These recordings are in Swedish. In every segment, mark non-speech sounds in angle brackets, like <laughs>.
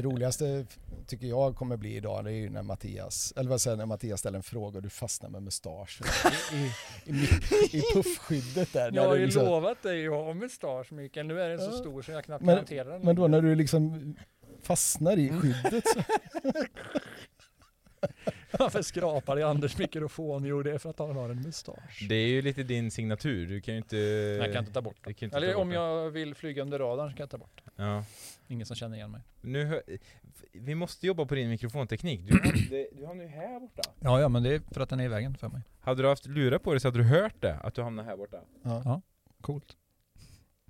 Det roligaste tycker jag kommer bli idag det är ju när Mattias, eller vad säger när Mattias ställer en fråga och du fastnar med mustasch i, i, i, i puffskyddet där. <laughs> Jag har ju liksom, lovat dig att ha mustasch Mikael, nu är den så stor så jag knappt men, kan hantera den. Men då när du liksom fastnar i skyddet så, <laughs> Varför skrapar i Anders mikrofon? Jo, det är för att han har en mustasch. Det är ju lite din signatur, du kan ju inte... Jag kan inte ta bort den. Eller ta bort om den. jag vill flyga under radarn så kan jag ta bort den. Ja. Ingen som känner igen mig. Nu hör, vi måste jobba på din mikrofonteknik. Du <clears throat> hamnade, du hamnade ju här borta. Ja, ja, men det är för att den är i vägen för mig. Hade du haft lurar på dig så hade du hört det, att du hamnade här borta. ja. Coolt.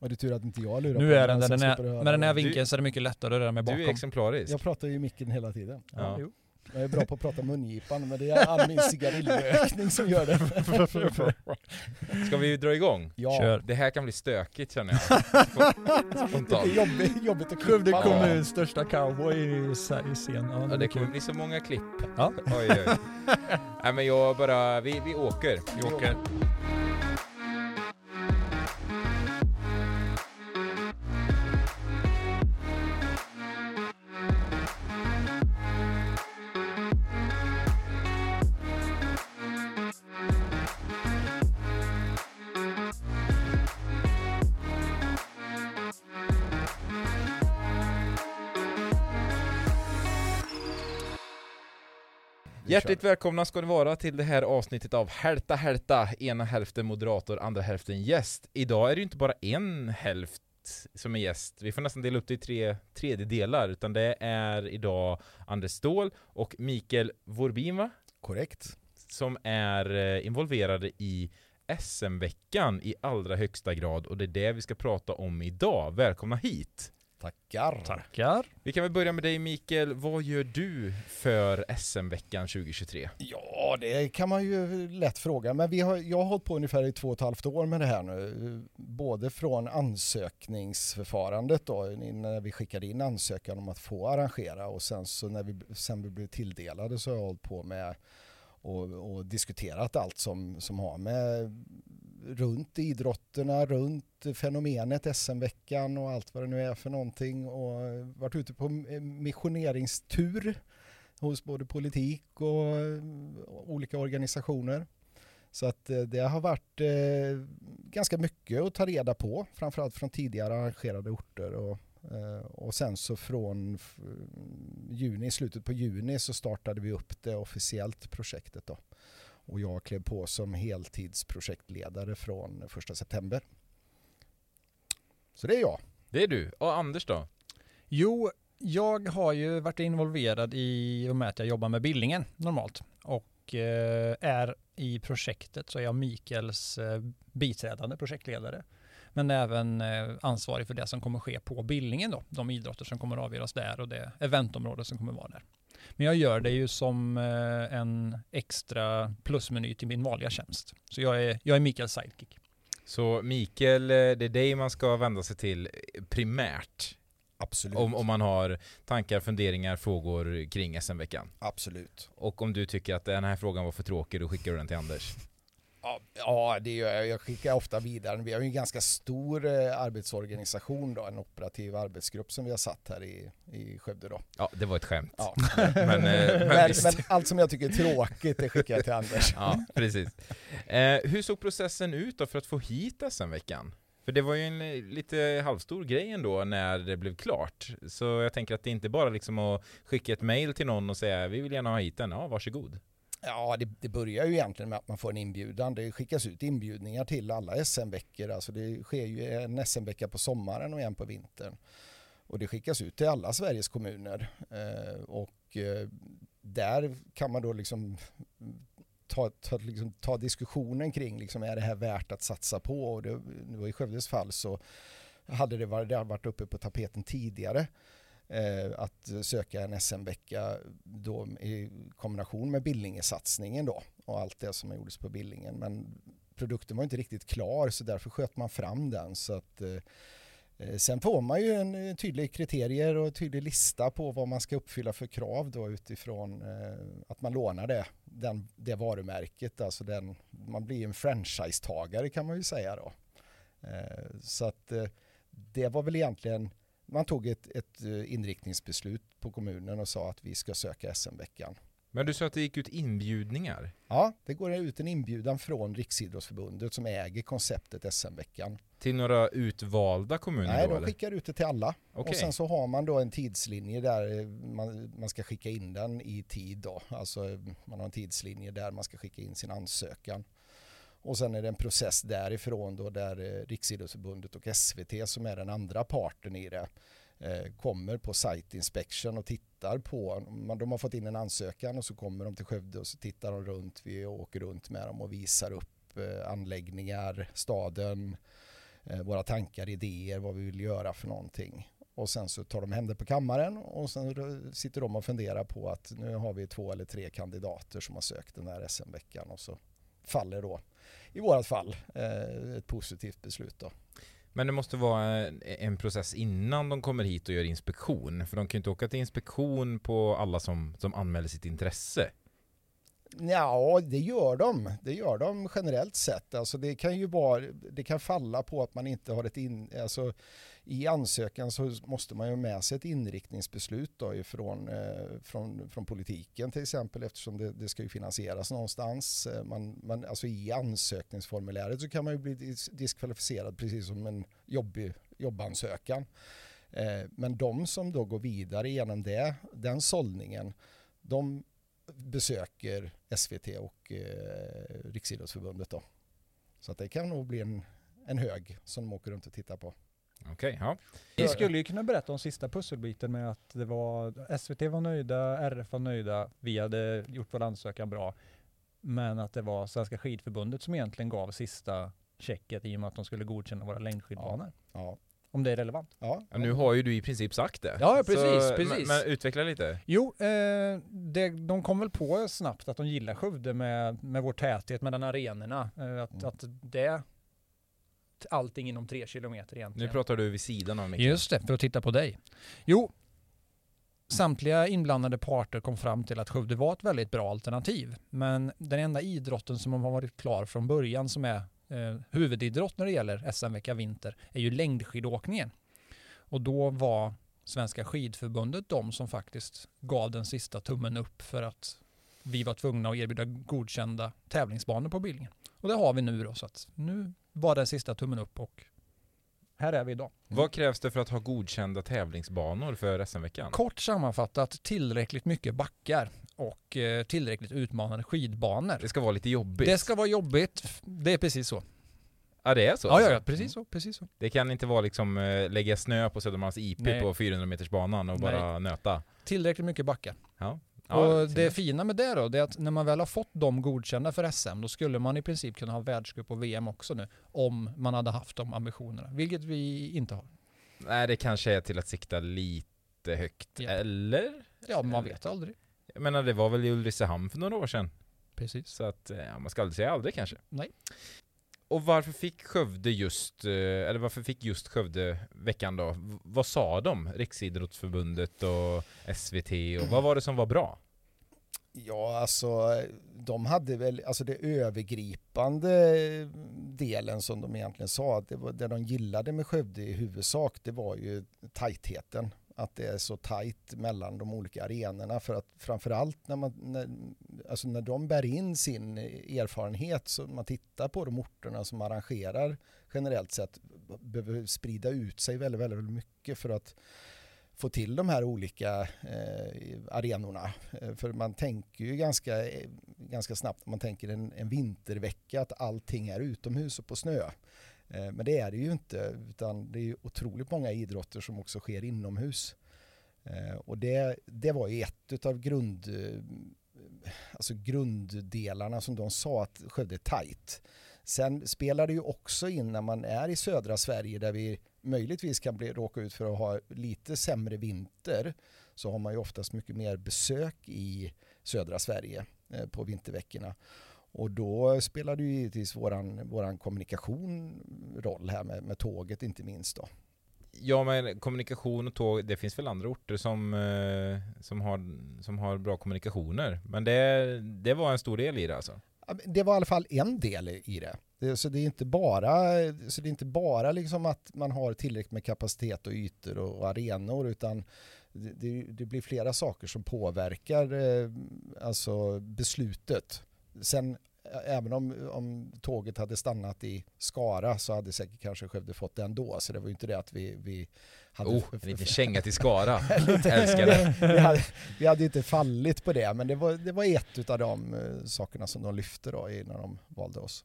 var det tur att inte jag lurar Nu på är den där den är, med den här det. vinkeln så är det mycket lättare att röra mig Du är bakom. exemplarisk. Jag pratar ju i micken hela tiden. Ja. jo. Jag är bra på att prata mungipan men det är all min cigarillrökning som gör det. <laughs> Ska vi dra igång? Ja, Kör. Det här kan bli stökigt känner jag. <laughs> det är jobbigt, jobbigt att Skövde klippa. kommuns största cowboy i, i scen. Ja, Ja, det kommer kul. bli så många klipp. Ja. Oj, oj. Nej men jag bara, vi, vi åker. Vi åker. Hjärtligt välkomna ska ni vara till det här avsnittet av Hälta Hälta, ena hälften moderator, andra hälften gäst. Idag är det ju inte bara en hälft som är gäst, vi får nästan dela upp det i tre tredjedelar, utan det är idag Anders Ståhl och Mikael Vorbin va? Korrekt. Som är eh, involverade i SM-veckan i allra högsta grad och det är det vi ska prata om idag. Välkomna hit! Tackar. Tackar. Vi kan väl börja med dig Mikael, vad gör du för SM-veckan 2023? Ja, det kan man ju lätt fråga. Men vi har, jag har hållit på ungefär i två och ett halvt år med det här nu. Både från ansökningsförfarandet då, när vi skickade in ansökan om att få arrangera och sen så när vi, sen vi blev tilldelade så har jag hållit på med och, och diskuterat allt som, som har med runt idrotterna, runt fenomenet SM-veckan och allt vad det nu är för någonting och varit ute på missioneringstur hos både politik och olika organisationer. Så att eh, det har varit eh, ganska mycket att ta reda på, framförallt från tidigare arrangerade orter. Och, och sen så från juni, slutet på juni så startade vi upp det officiellt projektet då. Och jag klev på som heltidsprojektledare från 1 september. Så det är jag. Det är du. Och Anders då? Jo, jag har ju varit involverad i och med att jag jobbar med Billingen normalt och eh, är i projektet så är jag Mikaels eh, biträdande projektledare. Men även eh, ansvarig för det som kommer ske på Billingen då, de idrotter som kommer avgöras där och det eventområde som kommer vara där. Men jag gör det ju som eh, en extra plusmeny till min vanliga tjänst. Så jag är, jag är Mikaels sidekick. Så Mikael, eh, det är dig man ska vända sig till primärt Absolut. om, om man har tankar, funderingar, frågor kring SM-veckan. Absolut. Och om du tycker att den här frågan var för tråkig, då skickar du den till Anders. Ja, det gör jag. Jag skickar ofta vidare. Vi har ju en ganska stor eh, arbetsorganisation då, en operativ arbetsgrupp som vi har satt här i, i Skövde då. Ja, det var ett skämt. Ja. <laughs> Men, eh, men, Men, visst. men allt som jag tycker är tråkigt det skickar jag till Anders. Ja, precis. Eh, hur såg processen ut då för att få hit SM-veckan? För det var ju en eh, lite halvstor grej ändå när det blev klart. Så jag tänker att det inte bara liksom att skicka ett mail till någon och säga vi vill gärna ha hit den, ja varsågod. Ja, det, det börjar ju egentligen med att man får en inbjudan. Det skickas ut inbjudningar till alla SM-veckor. Alltså det sker ju en SM-vecka på sommaren och en på vintern. Och det skickas ut till alla Sveriges kommuner. Eh, och eh, där kan man då liksom ta, ta, liksom, ta diskussionen kring, liksom, är det här värt att satsa på? Och det, nu i Skövdes fall så hade det varit, det hade varit uppe på tapeten tidigare eh, att söka en SM-vecka då i kombination med Billingesatsningen då och allt det som gjordes på Billingen. Men produkten var inte riktigt klar så därför sköt man fram den. Så att, eh, eh sen får man ju en eh, tydlig kriterier och tydlig lista på vad man ska uppfylla för krav då utifrån eh, att man lånar det, den, det varumärket. Alltså den, man blir en franchisetagare kan man ju säga då. Eh, så att eh, det var väl egentligen man tog ett, ett eh, inriktningsbeslut på kommunen och sa att vi ska söka SM-veckan. Men du sa att det gick ut inbjudningar? Ja, det går ut en inbjudan från Riksidrottsförbundet som äger konceptet SM-veckan. Till några utvalda kommuner Nej, då de skickar ut det till alla. Okej. Och sen så har man då en tidslinje där eh, man, man ska skicka in den i tid då. Alltså eh, man har en tidslinje där man ska skicka in sin ansökan. Och sen är det en process därifrån då där eh, Riksidrottsförbundet och SVT som är den andra parten i det eh, kommer på site inspection och tittar på, de har fått in en ansökan och så kommer de till Skövde och så tittar de runt, vi åker runt med dem och visar upp eh, anläggningar, staden, våra tankar, idéer, vad vi vill göra för någonting. Och sen så tar de händer på kammaren och sen sitter de och funderar på att nu har vi två eller tre kandidater som har sökt den här SM-veckan och så faller då i vårat fall eh, ett positivt beslut då. Men det måste vara en, en process innan de kommer hit och gör inspektion. För de kan ju inte åka till inspektion på alla som, som anmäler sitt intresse. Ja, det gör de. Det gör de generellt sett. Alltså det kan ju vara, det kan falla på att man inte har ett in, alltså i ansökan så måste man ju ha med sig ett inriktningsbeslut då ifrån, eh, från, från politiken till exempel eftersom det, det ska ju finansieras någonstans. Eh, man, man, alltså i ansökningsformuläret så kan man ju bli diskvalificerad precis som en jobb, jobbansökan. Eh, Men de som då går vidare genom det, den sållningen, de besöker SVT och eh, Riksidrottsförbundet då. Så att det kan nog bli en, en hög som de åker runt och tittar på. Okej, ja. Vi skulle ju kunna berätta om sista pusselbiten med att det var SVT var nöjda, RF var nöjda, vi hade gjort vår ansökan bra. Men att det var Svenska skidförbundet som egentligen gav sista checket i och med att de skulle godkänna våra längdskidbanor. Ja, Om det är relevant. ja, Ja, Nu har ju du i princip sagt det. Ja, precis, Så, precis. Men, men utveckla lite. Jo, eh, det, de kom väl på snabbt att de gillar Skövde med, med vår täthet mellan arenorna. Eh, att, Mm. att det allting inom tre kilometer egentligen. Nu pratar du vid sidan av micken. Just det, för att titta på dig. Jo, samtliga inblandade parter kom fram till att Skövde var ett väldigt bra alternativ. Men den enda idrotten som har varit klar från början som är eh, huvudidrott när det gäller SM-vecka vinter är ju längdskidåkningen. Och då var Svenska skidförbundet de som faktiskt gav den sista tummen upp för att vi var tvungna att erbjuda godkända tävlingsbanor på Billingen. Och det har vi nu då, så att nu var den sista tummen upp och här är vi idag. Vad krävs det för att ha godkända tävlingsbanor för SM-veckan? Kort sammanfattat tillräckligt mycket backar och eh, tillräckligt utmanande skidbanor. Det ska vara lite jobbigt. Det ska vara jobbigt. Det är precis så. Ja det är så? Ja, alltså? ja, precis så. Precis så. Det kan inte vara liksom eh, lägga snö på Södermalms IP Nej. på 400 meters banan och bara nöta. Tillräckligt mycket backar. Ja. Och det det fina med det då, det är att när man väl har fått dem godkända för SM, då skulle man i princip kunna ha världscup och VM också nu, om man hade haft de ambitionerna, vilket vi inte har. Nej det kanske är till att sikta lite högt. Ja. Eller? Ja, man vet aldrig. Jag menar det var väl i Ulricehamn för några år sedan. Precis. Så att, ja, man ska aldrig säga aldrig kanske. Nej. Och varför fick Skövde just, eh, eller varför fick just Skövde veckan då? V- vad sa de? Riksidrottsförbundet och SVT och vad var det som var bra? Ja, alltså de hade väl, alltså det övergripande delen som de egentligen sa, det, var, det de gillade med Skövde i huvudsak, det var ju tajtheten. Att det är så tajt mellan de olika arenorna för att framförallt när, man, när, alltså när de bär in sin erfarenhet så man tittar på de orterna som arrangerar generellt sett behöver sprida ut sig väldigt, väldigt, mycket för att få till de här olika eh, arenorna. Eh, för man tänker ju ganska, eh, ganska snabbt, man tänker en, en vintervecka, att allting är utomhus och på snö. Eh, men det är det ju inte, utan det är ju otroligt många idrotter som också sker inomhus. Eh, och det, det var ju ett av grund, eh, alltså grunddelarna som de sa att Skövde är tajt. Sen spelar det ju också in när man är i södra Sverige där vi möjligtvis kan bli, råka ut för att ha lite sämre vinter så har man ju oftast mycket mer besök i södra Sverige på vinterveckorna. Och då spelar det ju givetvis våran, våran kommunikation roll här med, med tåget inte minst då. Ja men kommunikation och tåg, det finns väl andra orter som, eh, som, har, som har bra kommunikationer. Men det, det var en stor del i det alltså. Det var i alla fall en del i det. det så det är inte bara, så det är inte bara liksom att man har tillräckligt med kapacitet och ytor och arenor utan det, det blir flera saker som påverkar eh, alltså beslutet. Sen även om, om tåget hade stannat i Skara så hade säkert kanske Skövde fått det ändå. Så det var ju inte det att vi, vi hade... Oh, en liten känga till Skara. <laughs> Älskar det. <laughs> vi, hade, vi hade inte fallit på det, men det var, det var ett av de uh, sakerna som de lyfte då när de valde oss.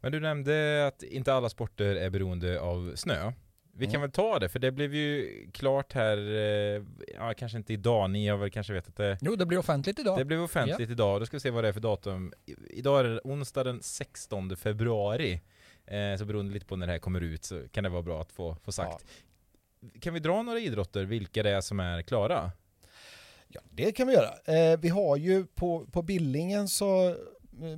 Men du nämnde att inte alla sporter är beroende av snö. Vi kan mm. väl ta det, för det blev ju klart här, eh, ja kanske inte idag, ni har väl kanske vetat det? Jo, det blir offentligt idag. Det blev offentligt ja. idag, då ska vi se vad det är för datum. Idag är det onsdag den 16 februari. Eh, så beroende lite på när det här kommer ut så kan det vara bra att få, få sagt. Ja. Kan vi dra några idrotter, vilka det är som är klara? Ja, det kan vi göra. Eh, vi har ju på, på Billingen så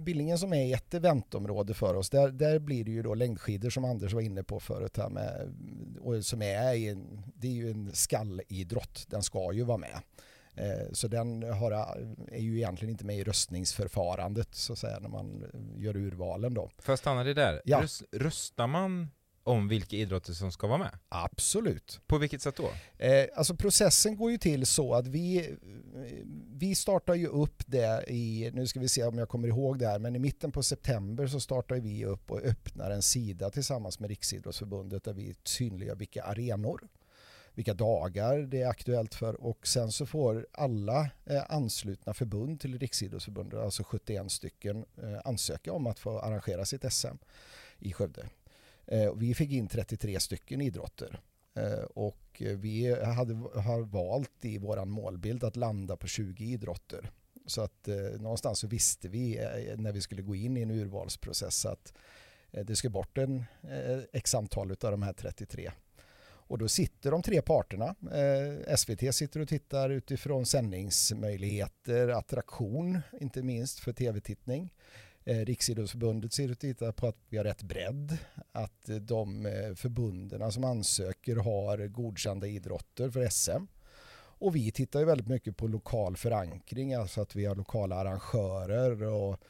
Billingen som är ett eventområde för oss, där, där blir det ju då längdskidor som Anders var inne på förut här med, och som är en, det är ju en skallidrott, den ska ju vara med. Eh, så den har, är ju egentligen inte med i röstningsförfarandet så att säga när man gör urvalen då. Får jag stanna det där? Ja. Röstar man om vilka idrotter som ska vara med? Absolut. På vilket sätt då? Eh, alltså processen går ju till så att vi, vi startar ju upp det i, nu ska vi se om jag kommer ihåg det här, men i mitten på september så startar vi upp och öppnar en sida tillsammans med Riksidrottsförbundet där vi synliggör vilka arenor, vilka dagar det är aktuellt för och sen så får alla eh, anslutna förbund till Riksidrottsförbundet, alltså 71 stycken, eh, ansöka om att få arrangera sitt SM i Skövde. Eh, vi fick in 33 stycken idrotter eh, och vi hade, har valt i vår målbild att landa på 20 idrotter. Så att eh, någonstans så visste vi eh, när vi skulle gå in i en urvalsprocess att eh, det ska bort en eh, x antal av de här 33. Och då sitter de tre parterna. SVT sitter och tittar utifrån sändningsmöjligheter, attraktion, inte minst för tv-tittning. Eh, Riksidrottsförbundet ser ut att titta på att vi har rätt bredd, att eh, de eh, förbunden som ansöker har godkända idrotter för SM. Och vi tittar ju väldigt mycket på lokal förankring, alltså att vi har lokala arrangörer och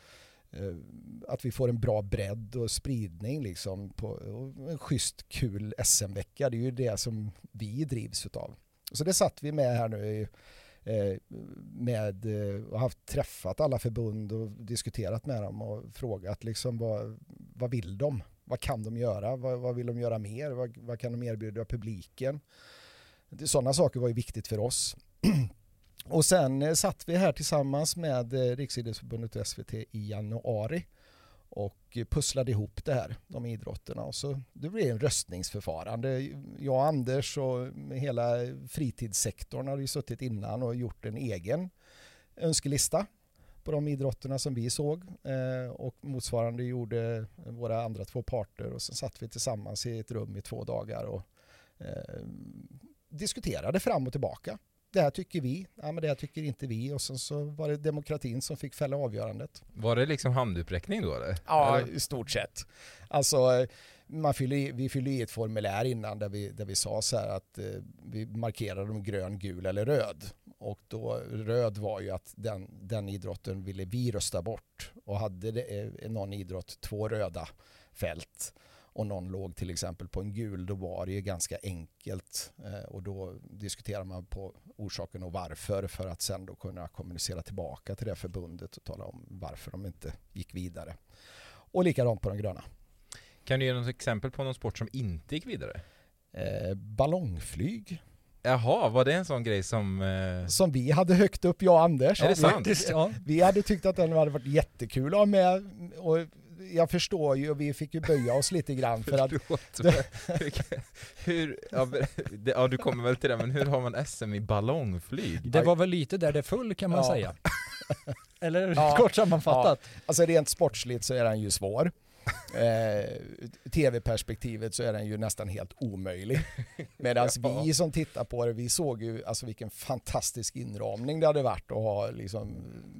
att vi får en bra bredd och spridning liksom på en schysst kul SM-vecka. Det är ju det som vi drivs utav. Så det satt vi med här nu i... Eh, med eh, och haft träffat alla förbund och diskuterat med dem och frågat liksom vad, vad vill de? Vad kan de göra? Vad, vad vill de göra mer? Vad, vad kan de erbjuda publiken? Sådana saker var ju viktigt för oss. <clears throat> Och sen eh, satt vi här tillsammans med Riksidrottsförbundet och SVT i januari och pusslade ihop det här, de idrotterna. Och så det blev en röstningsförfarande. Jag, Anders och hela fritidssektorn hade ju suttit innan och gjort en egen önskelista på de idrotterna som vi såg eh, och motsvarande gjorde våra andra två parter och sen satt vi tillsammans i ett rum i två dagar och eh, diskuterade fram och tillbaka det här tycker vi, ja, men det här tycker inte vi och sen så var det demokratin som fick fälla avgörandet. Var det liksom handuppräckning då eller? Ja, i stort sett. Alltså, man fyller, vi fyllde i ett formulär innan där vi, där vi sa så här att eh, vi markerade om grön, gul eller röd. Och då röd var ju att den, den idrotten ville vi rösta bort. Och hade det, eh, någon idrott två röda fält och någon låg till exempel på en gul, då var det ju ganska enkelt eh, och då diskuterar man på orsaken och varför för att sen då kunna kommunicera tillbaka till det förbundet och tala om varför de inte gick vidare. Och likadant på de gröna. Kan du ge något exempel på någon sport som inte gick vidare? Eh, ballongflyg. Jaha, var det en sån grej som... Eh... Som vi hade högt upp, jag och Anders. Är det sant? Ja. Vi hade tyckt att den hade varit jättekul att ha med och jag förstår ju, och vi fick ju böja oss lite grann för att... <laughs> hur, ja, ja, du kommer väl till det, men hur har man SM i ballongflyg? Det var väl lite där det föll kan man ja. säga. <laughs> Eller ja, kort sammanfattat. Ja. Alltså rent sportsligt så är den ju svår. Eh, Tv-perspektivet så är den ju nästan helt omöjlig. <laughs> Medan ja. vi som tittar på det, vi såg ju alltså vilken fantastisk inramning det hade varit att ha liksom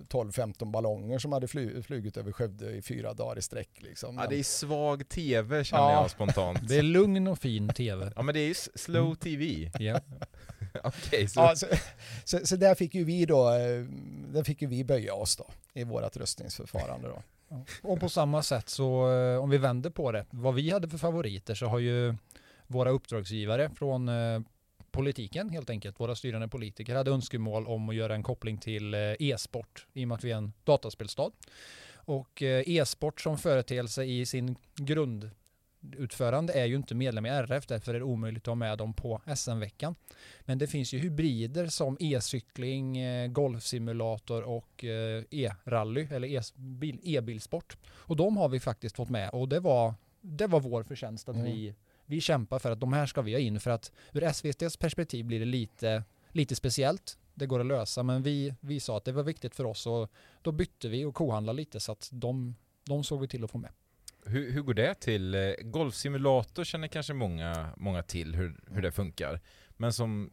12-15 ballonger som hade fly flugit över Skövde i fyra dagar i sträck. Liksom. Ja, det är svag tv känner ja. jag spontant. Det är lugn och fin tv. Ja, men det är ju slow mm. tv. Ja. <laughs> okay, så. Ja, så, så, så, där fick ju vi då, eh, där fick ju vi böja oss då i vårt röstningsförfarande då. Och på samma sätt så eh, om vi vänder på det, vad vi hade för favoriter så har ju våra uppdragsgivare från eh, politiken helt enkelt, våra styrande politiker hade önskemål om att göra en koppling till eh, e-sport i och med att vi är en dataspelstad. Och e-sport som företeelse i sin grund grundutförande är ju inte medlem i RF, därför är det omöjligt att ha med dem på SM-veckan. Men det finns ju hybrider som e-cykling, eh, golfsimulator och eh, e-rally eller bil- e-bilsport. Och de har vi faktiskt fått med och det var, det var vår förtjänst att Mm. vi, vi kämpar för att de här ska vi ha in för att ur SVTs perspektiv blir det lite, lite speciellt. Det går att lösa men vi, vi sa att det var viktigt för oss och då bytte vi och kohandlade lite så att de, de såg vi till att få med. Hur, hur går det till? Eh, Golfsimulator känner kanske många, många till hur, hur det funkar. Men som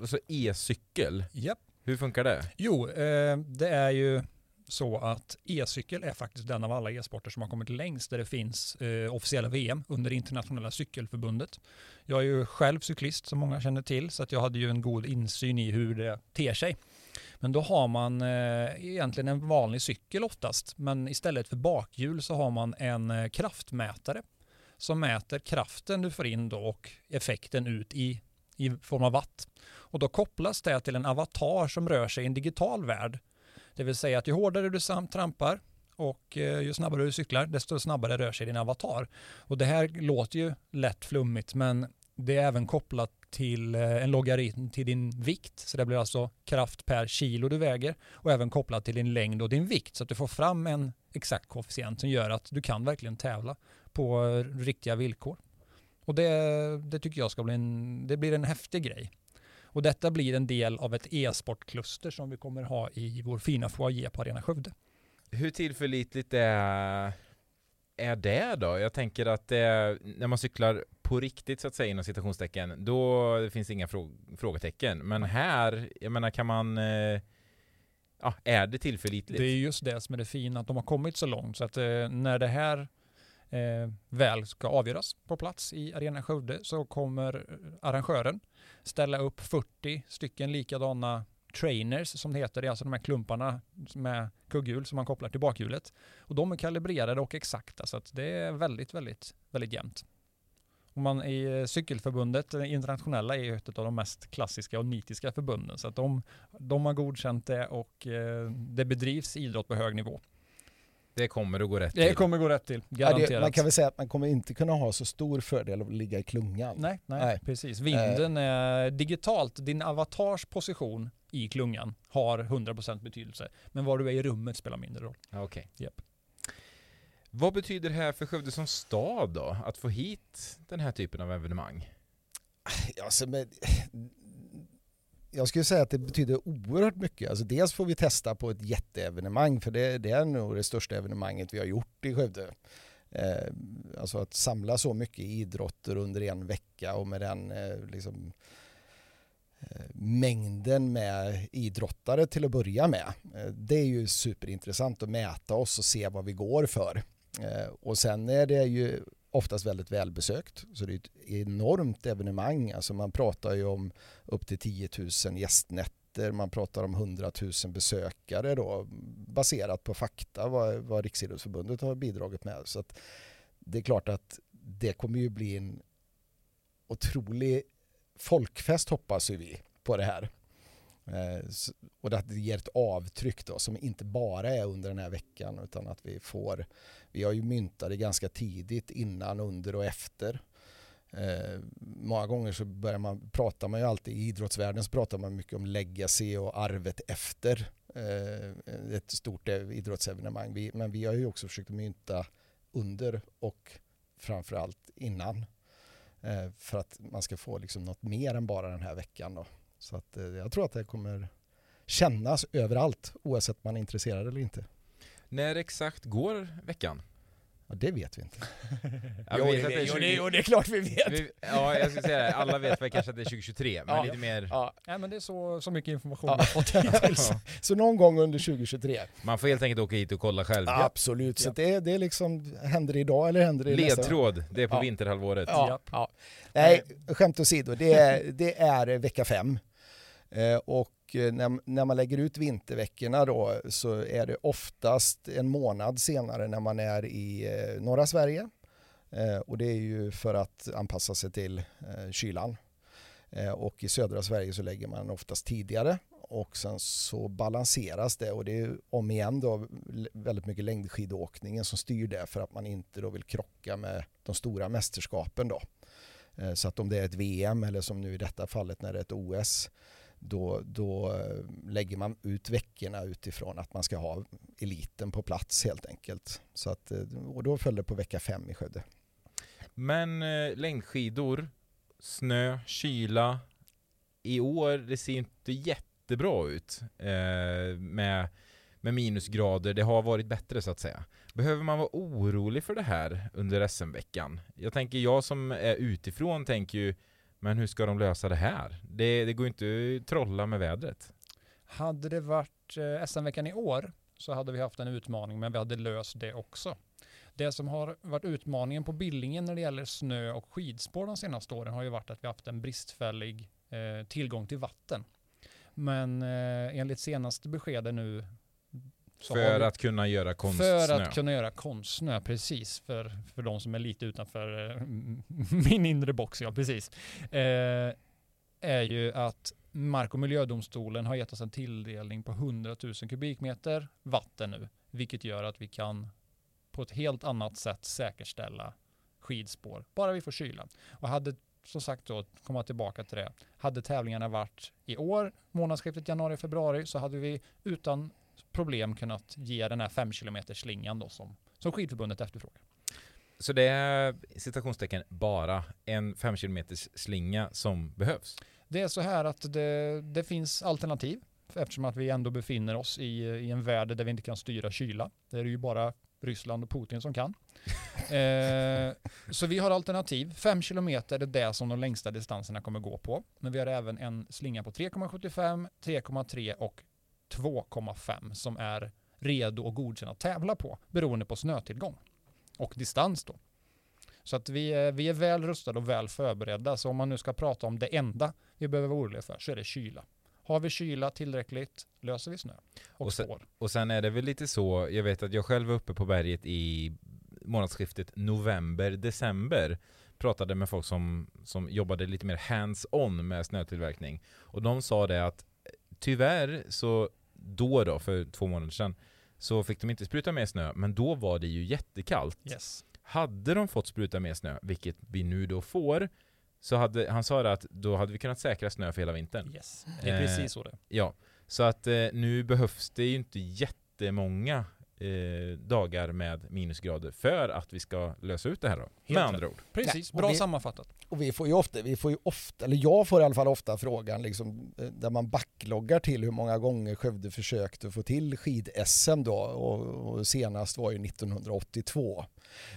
alltså e-cykel, Japp. hur funkar det? Jo, eh, det är ju så att e-cykel är faktiskt den av alla e-sporter som har kommit längst där det finns eh, officiella VM under internationella cykelförbundet. Jag är ju själv cyklist som många känner till så att jag hade ju en god insyn i hur det ter sig. Men då har man eh, egentligen en vanlig cykel oftast men istället för bakhjul så har man en eh, kraftmätare som mäter kraften du får in då och effekten ut i, i form av watt. Och då kopplas det till en avatar som rör sig i en digital värld. Det vill säga att ju hårdare du trampar och eh, ju snabbare du cyklar, desto snabbare rör sig din avatar. Och det här låter ju lätt flummigt, men det är även kopplat till eh, en logaritm till din vikt. Så det blir alltså kraft per kilo du väger och även kopplat till din längd och din vikt. Så att du får fram en exakt koefficient som gör att du kan verkligen tävla på eh, riktiga villkor. Och det, det tycker jag ska bli en, det blir en häftig grej. Och detta blir en del av ett e-sportkluster som vi kommer ha i vår fina foyer på Arena Skövde. Hur tillförlitligt är, är det då? Jag tänker att det, när man cyklar på riktigt så att säga inom citationstecken, då det finns inga frå, frågetecken. Men här, jag menar kan man, eh, ja, är det tillförlitligt? Det är just det som är det fina, att de har kommit så långt så att eh, när det här eh, väl ska avgöras på plats i Arena Skövde så kommer arrangören ställa upp 40 stycken likadana trainers som det heter, det är alltså de här klumparna med kugghjul som man kopplar till bakhjulet. Och de är kalibrerade och exakta så att det är väldigt, väldigt, väldigt jämnt. Och man i eh, cykelförbundet, det internationella, är ju ett av de mest klassiska och nitiska förbunden. Så att de, de har godkänt det och eh, det bedrivs idrott på hög nivå. Det kommer att gå rätt Det till. kommer gå rätt till, Ja, garanterat. det, man kan väl säga att man kommer inte kunna ha så stor fördel av att ligga i klungan. Nej, nej, Nej. precis. Vinden är digitalt, din avatars position i klungan har 100% betydelse. Men var du är i rummet spelar mindre roll. Ja, Okej. Japp. Vad betyder det här för Skövde som stad då? Att få hit den här typen av evenemang? Alltså, men, jag skulle säga att det betyder oerhört mycket. Alltså, dels får vi testa på ett jätteevenemang, för det, det är nog det största evenemanget vi har gjort i Skövde. Eh, alltså att samla så mycket idrotter under en vecka och med den eh, liksom, eh, mängden med idrottare till att börja med. Eh, det är ju superintressant att mäta oss och se vad vi går för. Eh, och sen är det ju oftast väldigt välbesökt. Så det är ett enormt evenemang. Alltså man pratar ju om upp till 10 000 gästnätter. Man pratar om 100 000 besökare då, baserat på fakta vad, vad Riksidrottsförbundet har bidragit med. Så att det är klart att det kommer ju bli en otrolig folkfest hoppas ju vi på det här. Eh, och att det ger ett avtryck då som inte bara är under den här veckan utan att vi får vi har ju myntat det ganska tidigt innan, under och efter. Eh, många gånger så börjar man, pratar man ju alltid, i idrottsvärlden så pratar man mycket om legacy och arvet efter eh, ett stort e-, idrottsevenemang. Vi, men vi har ju också försökt mynta under och framförallt innan. Eh, för att man ska få liksom något mer än bara den här veckan. Då. Så att, eh, jag tror att det kommer kännas överallt oavsett om man är intresserad eller inte. När exakt går veckan? Ja, det vet vi inte. <laughs> Ja, Jo, vi det vet att vet- jo, 20 det- jo, det är klart vi vet. Vi, ja, jag skulle säga det. Alla vet väl kanske att det är 2023, men Ja. lite mer... Ja, Nej men det är så, så mycket information Ja. jag har fått hittills. <laughs> Ja. så någon gång under 2023. Man får helt enkelt åka hit och kolla själv. Absolut, så Ja. det, det är liksom, händer det idag eller händer det nästa? Ledtråd, det är på Ja. vinterhalvåret. Ja, ja. Nej, skämt åsido, det är, det är vecka fem. Eh, och eh, när, när man lägger ut vinterveckorna då så är det oftast en månad senare när man är i eh, norra Sverige. Och det är ju för att anpassa sig till kylan. Och i södra Sverige så lägger man oftast tidigare och sen så balanseras det och det är om igen då väldigt mycket längdskidåkningen som styr det för att man inte då vill krocka med de stora mästerskapen då. Så att om det är ett VM eller som nu i detta fallet när det är ett OS då, då eh, lägger man ut veckorna utifrån att man ska ha eliten på plats helt enkelt. Så att, eh, och då föll det på vecka fem i Skövde. Men eh, längdskidor, snö, kyla. I år, det ser inte jättebra ut eh, med, med minusgrader. Det har varit bättre så att säga. Behöver man vara orolig för det här under SM-veckan? Jag tänker, jag som är utifrån tänker ju, men hur ska de lösa det här? Det, det går inte att trolla med vädret. Hade det varit eh, SM-veckan i år så hade vi haft en utmaning, men vi hade löst det också. Det som har varit utmaningen på Billingen när det gäller snö och skidspår de senaste åren har ju varit att vi haft en bristfällig eh, tillgång till vatten. Men eh, enligt senaste beskedet nu för vi, att kunna göra konstsnö? För att kunna göra konstsnö, precis. För, för de som är lite utanför eh, <laughs> min inre box, ja precis. Eh, är ju att Mark och miljödomstolen har gett oss en tilldelning på 100 000 kubikmeter vatten nu, vilket gör att vi kan på ett helt annat sätt säkerställa skidspår, bara vi får kyla. Och hade som sagt då, komma tillbaka till det, hade tävlingarna varit i år, månadsskiftet januari-februari, så hade vi utan problem kunnat ge den här 5 km slingan då som, som skidförbundet efterfrågar. Så det är citationstecken bara en 5 km slinga som behövs? Det är så här att det, det finns alternativ eftersom att vi ändå befinner oss i, i en värld där vi inte kan styra kyla. Det är ju bara Ryssland och Putin som kan. <laughs> Eh, så vi har alternativ. 5 kilometer är det som de längsta distanserna kommer gå på. Men vi har även en slinga på 3,75, 3,3 och 2,5 som är redo och godkänd att tävla på beroende på snötillgång och distans då. Så att vi är, vi är väl rustade och väl förberedda. Så om man nu ska prata om det enda vi behöver vara oroliga för så är det kyla. Har vi kyla tillräckligt löser vi snö och, och sen, spår. Och sen är det väl lite så, jag vet att jag själv var uppe på berget i månadsskiftet november-december pratade med folk som, som jobbade lite mer hands-on med snötillverkning och de sa det att tyvärr så då då, för två månader sedan så fick de inte spruta mer snö, men då var det ju jättekallt. Yes. Hade de fått spruta mer snö, vilket vi nu då får, så hade, han sa att då hade vi kunnat säkra snö för hela vintern. Yes, det är precis så det eh, Ja, så att eh, nu behövs det ju inte jättemånga eh, dagar med minusgrader för att vi ska lösa ut det här då. Helt med andra ord. Precis, Nej, bra vi, sammanfattat. Och vi får ju ofta, vi får ju ofta, eller jag får i alla fall ofta frågan liksom, eh, där man backloggar till hur många gånger Skövde försökte få till skid-SM då och, och senast var ju 1982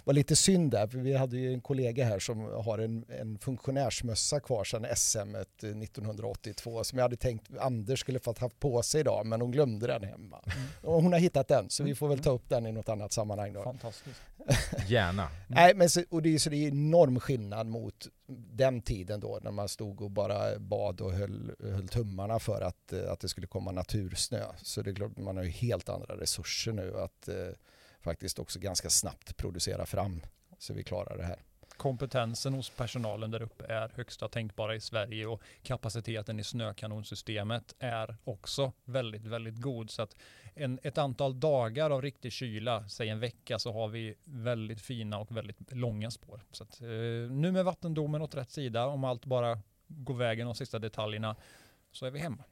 var lite synd där, för vi hade ju en kollega här som har en, en funktionärsmössa kvar sedan SM 1982 som jag hade tänkt Anders skulle fått haft på sig idag, men hon glömde den hemma. Mm. Och hon har hittat den, så vi får väl ta upp den i något annat sammanhang då. Fantastiskt. <laughs> Gärna. Nej, men så, och det är så det är enorm skillnad mot den tiden då när man stod och bara bad och höll, höll tummarna för att, att det skulle komma natursnö. Så det är klart, man har ju helt andra resurser nu att faktiskt också ganska snabbt producera fram så vi klarar det här. Kompetensen hos personalen där uppe är högsta tänkbara i Sverige och kapaciteten i snökanonsystemet är också väldigt, väldigt god. Så att en, ett antal dagar av riktig kyla, säg en vecka, så har vi väldigt fina och väldigt långa spår. Så att, eh, nu med vattendomen åt rätt sida, om allt bara går vägen och sista detaljerna, så är vi hemma.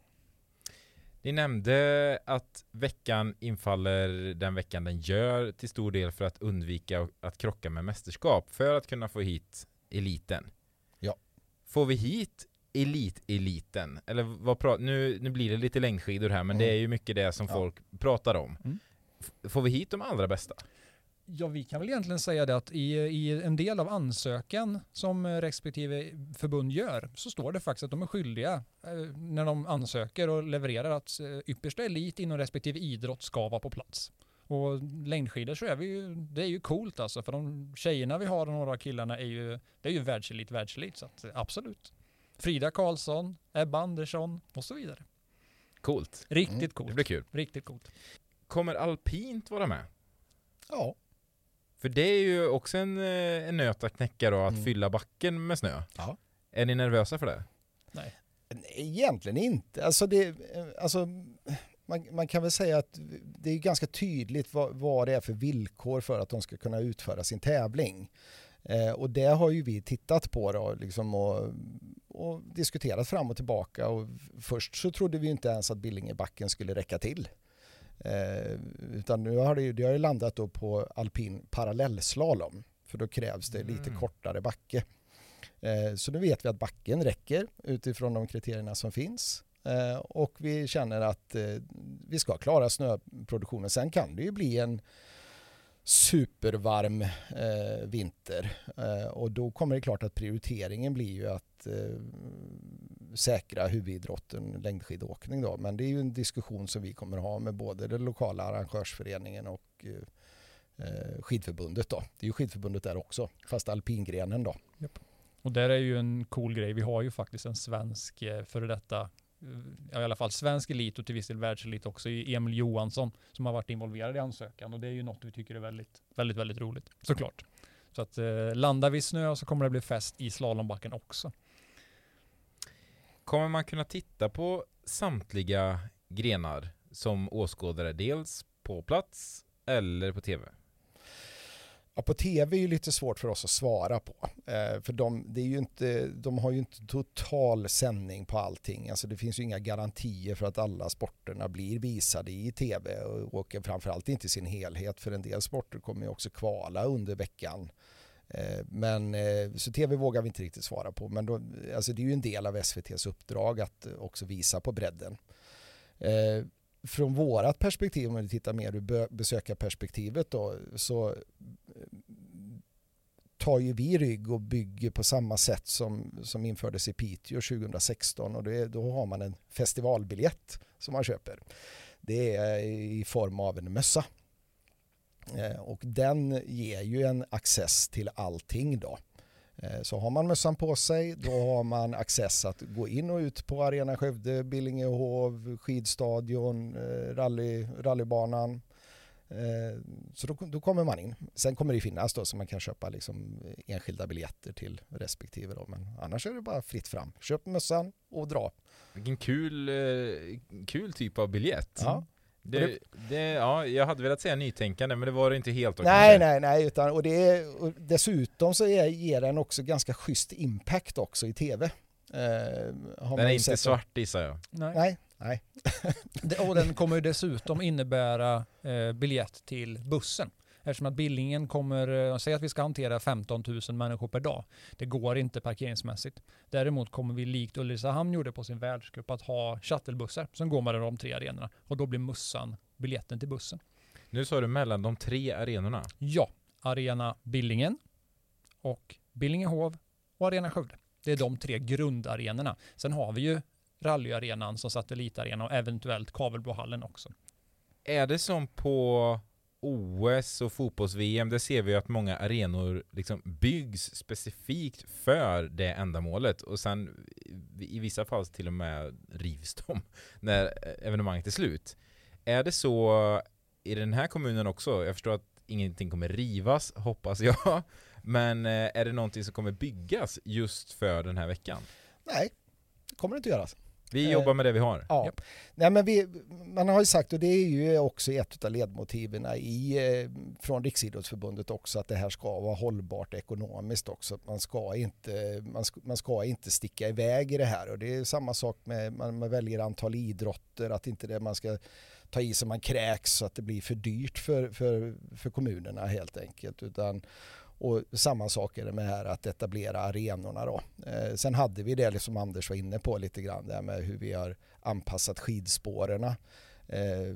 Ni nämnde att veckan infaller den veckan den gör till stor del för att undvika att krocka med mästerskap för att kunna få hit eliten. Ja. Får vi hit elit-eliten? Eller vad pratar, nu, nu blir det lite längdskidor här men mm. det är ju mycket det som ja. folk pratar om. Mm. Får vi hit de allra bästa? Ja, vi kan väl egentligen säga det att i, i en del av ansökan som respektive förbund gör så står det faktiskt att de är skyldiga eh, när de ansöker och levererar att eh, yppersta elit inom respektive idrott ska vara på plats. Och längdskidor så är vi ju, det är ju coolt alltså för de tjejerna vi har och några av killarna är ju, det är ju världselit, världselit så att absolut. Frida Karlsson, Ebba Andersson och så vidare. Coolt. Riktigt Mm. coolt. Det blir kul. Riktigt coolt. Kommer alpint vara med? Ja. För det är ju också en, eh, en nöt att knäcka då, att Mm. fylla backen med snö. Ja. Är ni nervösa för det? Nej. Nej, Egentligen inte. Alltså det, alltså, man, man kan väl säga att det är ganska tydligt vad, vad det är för villkor för att de ska kunna utföra sin tävling. Eh, och det har ju vi tittat på då, liksom och, och diskuterat fram och tillbaka. Och först så trodde vi inte ens att Billingebacken skulle räcka till. Eh, utan nu har det, det har landat då på alpin parallellslalom. För då krävs det lite Mm. kortare backe. Eh, Så nu vet vi att backen räcker utifrån de kriterierna som finns. Eh, Och vi känner att eh, vi ska klara snöproduktionen. Sen kan det ju bli en supervarm eh, vinter. Eh, Och då kommer det klart att prioriteringen blir ju att eh, säkra huvudidrotten längdskidåkning. Då. Men det är ju en diskussion som vi kommer ha med både den lokala arrangörsföreningen och eh, eh skidförbundet. Då. Det är ju skidförbundet där också, fast alpingrenen då. Och där är ju en cool grej. Vi har ju faktiskt en svensk eh, före detta, ja, i alla fall svensk elit och till viss del världselit också i Emil Johansson som har varit involverad i ansökan och det är ju något vi tycker är väldigt, väldigt, väldigt roligt. Såklart. Så att eh, landar vi snö så kommer det bli fest i slalombacken också. Kommer man kunna titta på samtliga grenar som åskådare, dels på plats eller på tv? Ja, på tv är ju lite svårt för oss att svara på. Eh, för de, det är ju inte, de har ju inte total sändning på allting. Alltså det finns ju inga garantier för att alla sporterna blir visade i tv och, och framförallt inte i sin helhet. För en del sporter kommer ju också kvala under veckan. Eh, men, eh, så tv vågar vi inte riktigt svara på. Men då, alltså det är ju en del av SVTs uppdrag att också visa på bredden. Eh, från vårat perspektiv, om vi tittar mer ur besökarperspektivet då, så eh, tar ju vi rygg och bygger på samma sätt som, som infördes i Piteå 2016 och det, då har man en festivalbiljett som man köper. Det är i form av en mössa. Eh, och den ger ju en access till allting då. Eh, Så har man mössan på sig då har man access att gå in och ut på Arena Skövde, Billingehov, skidstadion, eh, rally, rallybanan. Eh, Så då, då kommer man in. Sen kommer det finnas då så man kan köpa liksom enskilda biljetter till respektive då. Men annars är det bara fritt fram. Köp mössan och dra. Vilken kul, kul typ av biljett. Ja. Det, det, ja, jag hade velat säga nytänkande, men det var det inte helt. då, Nej, nej, nej. Utan, och det är, och dessutom så är, ger den också ganska schysst impact också i tv. Eh, har man Den är inte sett. svart gissar jag. Nej, nej. Det- Och den kommer ju dessutom innebära eh, biljett till bussen. Eftersom att Billingen kommer, eh, säg att vi ska hantera 15 000 människor per dag. Det går inte parkeringsmässigt. Däremot kommer vi likt Ulricehamn gjorde på sin världscup att ha shuttlebussar som går mellan de tre arenorna. Och då blir Mussan biljetten till bussen. Nu sa du mellan de tre arenorna. Ja, Arena Billingen och Billingehov och Arena Skövde. Det är de tre grundarenorna. Sen har vi ju rallyarenan som satellitarena och eventuellt Kavelbohallen också. Är det som på OS och fotbolls-VM, där ser vi ju att många arenor liksom byggs specifikt för det ändamålet och sen i vissa fall till och med rivs de <laughs> när evenemanget är slut. Är det så i den här kommunen också? Jag förstår att ingenting kommer rivas, hoppas jag. <laughs> Men eh, är det någonting som kommer byggas just för den här veckan? Nej, det kommer det inte göras. Vi Eh, jobbar med det vi har. Ja. Nej, men vi, man har ju sagt, och det är ju också ett av ledmotiven i, eh, från Riksidrottsförbundet också, att det här ska vara hållbart ekonomiskt också. Man ska inte, man ska, man ska inte sticka iväg i det här. Och det är samma sak med, man, man väljer antal idrotter, att inte det man ska ta i så man kräks så att det blir för dyrt för, för, för kommunerna helt enkelt. Utan, och samma sak är det med här att etablera arenorna då. Eh, sen hade vi det som Anders var inne på lite grann där med hur vi har anpassat skidspåren eh,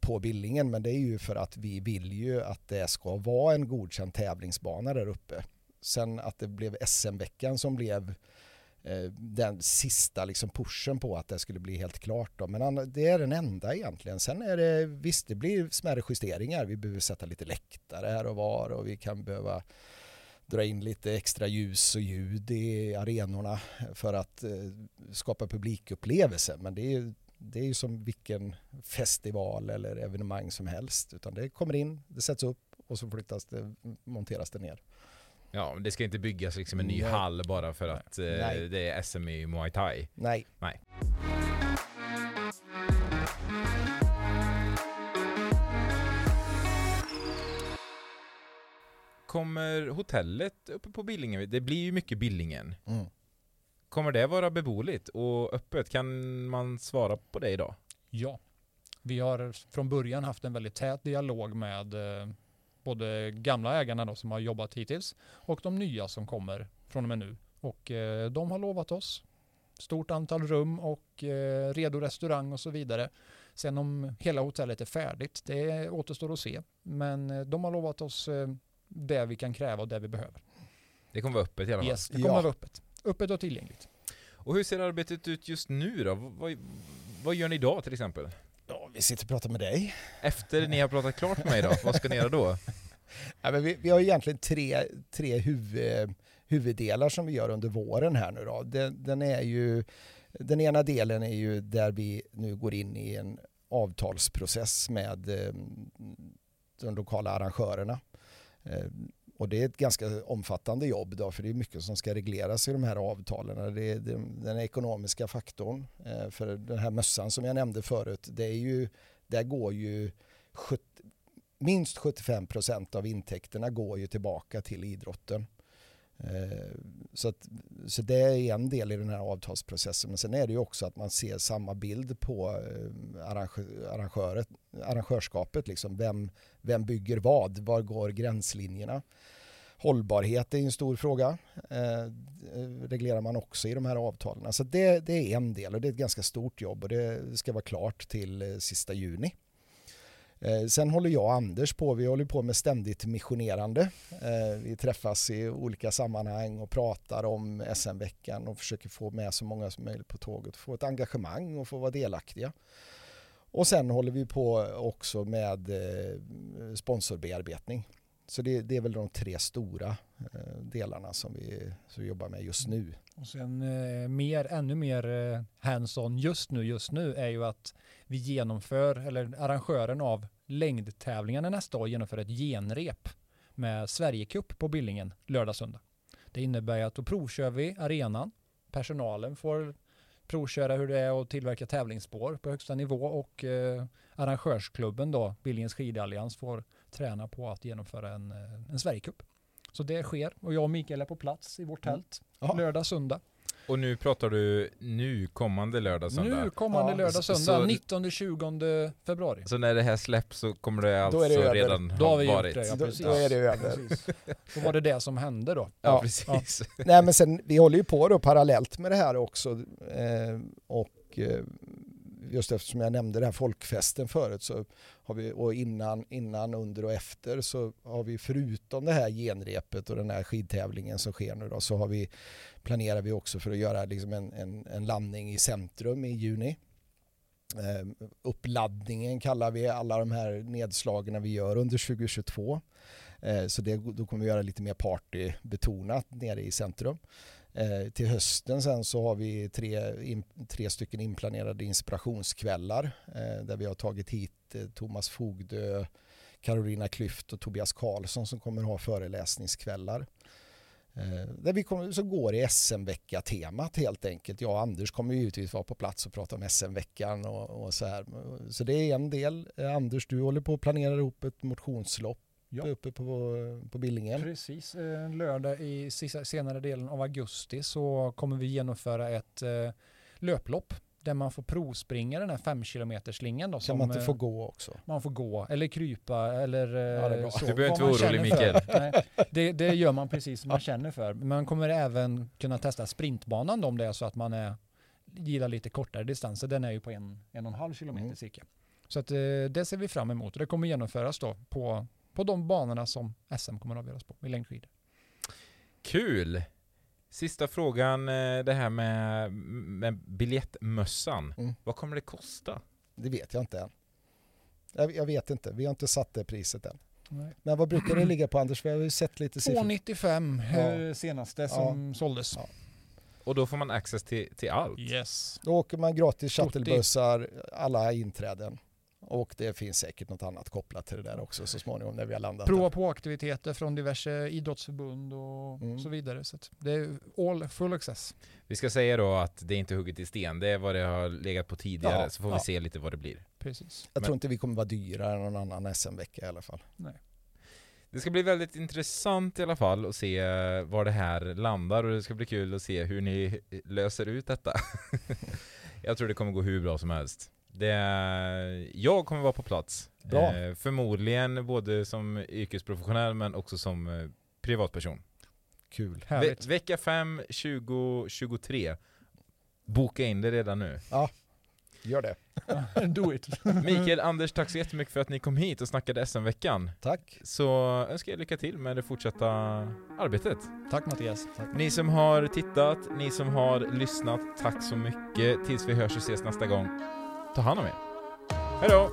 på Billingen. Men det är ju för att vi vill ju att det ska vara en godkänd tävlingsbana där uppe. Sen att det blev SM-veckan som blev eh, Eh, den sista liksom pushen på att det skulle bli helt klart. Då. Men det är den enda egentligen. Sen är det visst, det blir smärre justeringar. Vi behöver sätta lite läktare här och var och vi kan behöva dra in lite extra ljus och ljud i arenorna för att eh, skapa publikupplevelse. Men det är, det är ju som vilken festival eller evenemang som helst. Utan det kommer in, det sätts upp och så flyttas det, monteras det ner. Ja, det ska inte byggas liksom en ny Nej. hall bara för att eh, Nej. det är SM i Muay Thai. Nej, Kommer hotellet uppe på Billingen, det blir ju mycket Billingen. mm. Kommer det vara beboeligt och öppet? Kan man svara på det idag? Ja. Vi har från början haft en väldigt tät dialog med eh, både gamla ägarna då, som har jobbat hittills och de nya som kommer från och med nu. Och eh, de har lovat oss stort antal rum och eh, redo restaurang och så vidare. Sen om hela hotellet är färdigt, det återstår att se. Men eh, de har lovat oss eh, det vi kan kräva och det vi behöver. Det kommer vara öppet i alla fall. Yes, det kommer Ja. vara öppet. Öppet och tillgängligt. Och hur ser arbetet ut just nu då? Vad, vad, vad gör ni idag till exempel? Vi sitter och pratar med dig. Efter ni har pratat klart med mig då, vad ska ni göra då? <laughs> Ja, men vi, vi har egentligen tre, tre huvud, huvuddelar som vi gör under våren här nu då. Den, den, är ju, den ena delen är ju där vi nu går in i en avtalsprocess med eh, de lokala arrangörerna. Och det är ett ganska omfattande jobb då, för det är mycket som ska regleras i de här avtalen. Det är den, ekonomiska faktorn. Eh, för den här mössan som jag nämnde förut, det är ju, där går ju 70, minst 75 procent av intäkterna går ju tillbaka till idrotten. Eh, så, att, så det är en del i den här avtalsprocessen. Men sen är det ju också att man ser samma bild på eh, arrangöret, arrangörskapet. Liksom. Vem, vem bygger vad? Var går gränslinjerna? Hållbarhet är en stor fråga. Eh, eh, reglerar man också i de här avtalen. Så det, det är en del och det är ett ganska stort jobb och det ska vara klart till sista juni. Eh, sen håller jag och Anders på, vi håller på med ständigt missionerande. Eh, vi träffas i olika sammanhang och pratar om SM-veckan och försöker få med så många som möjligt på tåget, få ett engagemang och få vara delaktiga. Och sen håller vi på också med eh, sponsorbearbetning. Så det, det är väl de tre stora delarna som vi, som vi jobbar med just nu. Och sen eh, mer, ännu mer eh, hands-on just nu, just nu är ju att vi genomför, eller arrangören av längdtävlingarna nästa år genomför ett genrep med Sverigecup på Billingen lördag, söndag. Det innebär att då provkör vi arenan, personalen får provköra hur det är att tillverka tävlingsspår på högsta nivå och eh, arrangörsklubben då, Billingens skidallians, får träna på att genomföra en, eh, en Sverigecup. Så det sker och jag och Mikael är på plats i vårt Mm. tält Ja. lördag, söndag. Och nu pratar du nu kommande lördag, söndag. Nu kommande Ja, lördag, söndag, så- 19-20 februari. Så när det här släpps så kommer det alltså Då är det över. redan Då har vi varit? det, ja, då, då är det över. Precis. Då var det det som hände då. Ja, Ja, precis. Nej men sen, vi håller ju på då parallellt med det här också. Eh, och eh, just eftersom jag nämnde den här folkfesten förut så har vi, och innan, innan, under och efter så har vi förutom det här genrepet och den här skidtävlingen som sker nu då så har vi, planerar vi också för att göra liksom en, en, en landning i centrum i juni. Eh, uppladdningen kallar vi alla de här nedslagen vi gör under 2022. Eh, Så det, då kommer vi göra lite mer partybetonat nere i centrum. Eh, till hösten sen så har vi tre, in, tre stycken inplanerade inspirationskvällar eh, där vi har tagit hit eh, Thomas Fogdö, Carolina Klyft och Tobias Karlsson som kommer ha föreläsningskvällar. Eh, där vi kommer, så går i SM-vecka-temat helt enkelt. Jag och Anders kommer givetvis vara på plats och prata om SM-veckan och, och så här. Så det är en del. Eh, Anders, du håller på att planera ihop ett motionslopp Ja. uppe på, på Billingen. Precis, eh, lördag i senare delen av augusti så kommer vi genomföra ett eh, löplopp där man får provspringa den här 5 km slingan då. Kan som, man inte eh, få gå också? Man får gå eller krypa eller Ja, det är eh, bra. så. Du behöver inte vara orolig. Mikael. Nej, det, det gör man precis som man känner för. Man kommer även kunna testa sprintbanan då, om det är så att man är, gillar lite kortare distanser. Den är ju på en, en och en halv kilometer Mm. cirka. Så att, eh, det ser vi fram emot och det kommer genomföras då på, på de banorna som SM kommer att avgöras på i längdskidor. Kul! Sista frågan, eh, det här med, med biljettmössan. Mm. Vad kommer det kosta? Det vet jag inte än. Jag, jag vet inte. Vi har inte satt det priset än. Nej. Men vad brukar det ligga på Anders? Vi har ju sett lite siffror. 295 Ja. eh, senaste som såldes. Ja. Och då får man access till, till allt. Yes. Då åker man gratis shuttlebussar, alla inträden. Och det finns säkert något annat kopplat till det där också så småningom när vi har landat. Prova där. på aktiviteter från diverse idrottsförbund och Mm. så vidare. Så att det är all full access. Vi ska säga då att det är inte hugget i sten, det är vad det har legat på tidigare, Ja, så får vi ja. se lite vad det blir. Precis. Jag Men- tror inte vi kommer vara dyrare än någon annan SM-vecka i alla fall. Det ska bli väldigt intressant i alla fall att se eh, var det här landar och det ska bli kul att se hur ni löser ut detta. <laughs> jag tror det kommer gå hur bra som helst. Det, jag kommer vara på plats. Bra. Eh, förmodligen både som yrkesprofessionell men också som eh, privatperson. Kul. Ve Härligt. vecka 5, 2023. Boka in det redan nu. Gör det. <laughs> Do it. Mikael, Anders, tack så jättemycket för att ni kom hit och snackade SM-veckan. Tack. Så önskar jag lycka till med det fortsatta arbetet. Tack Mattias. Ni som har tittat, ni som har lyssnat, tack så mycket. Tills vi hörs och ses nästa gång. Ta hand om er. Hej då!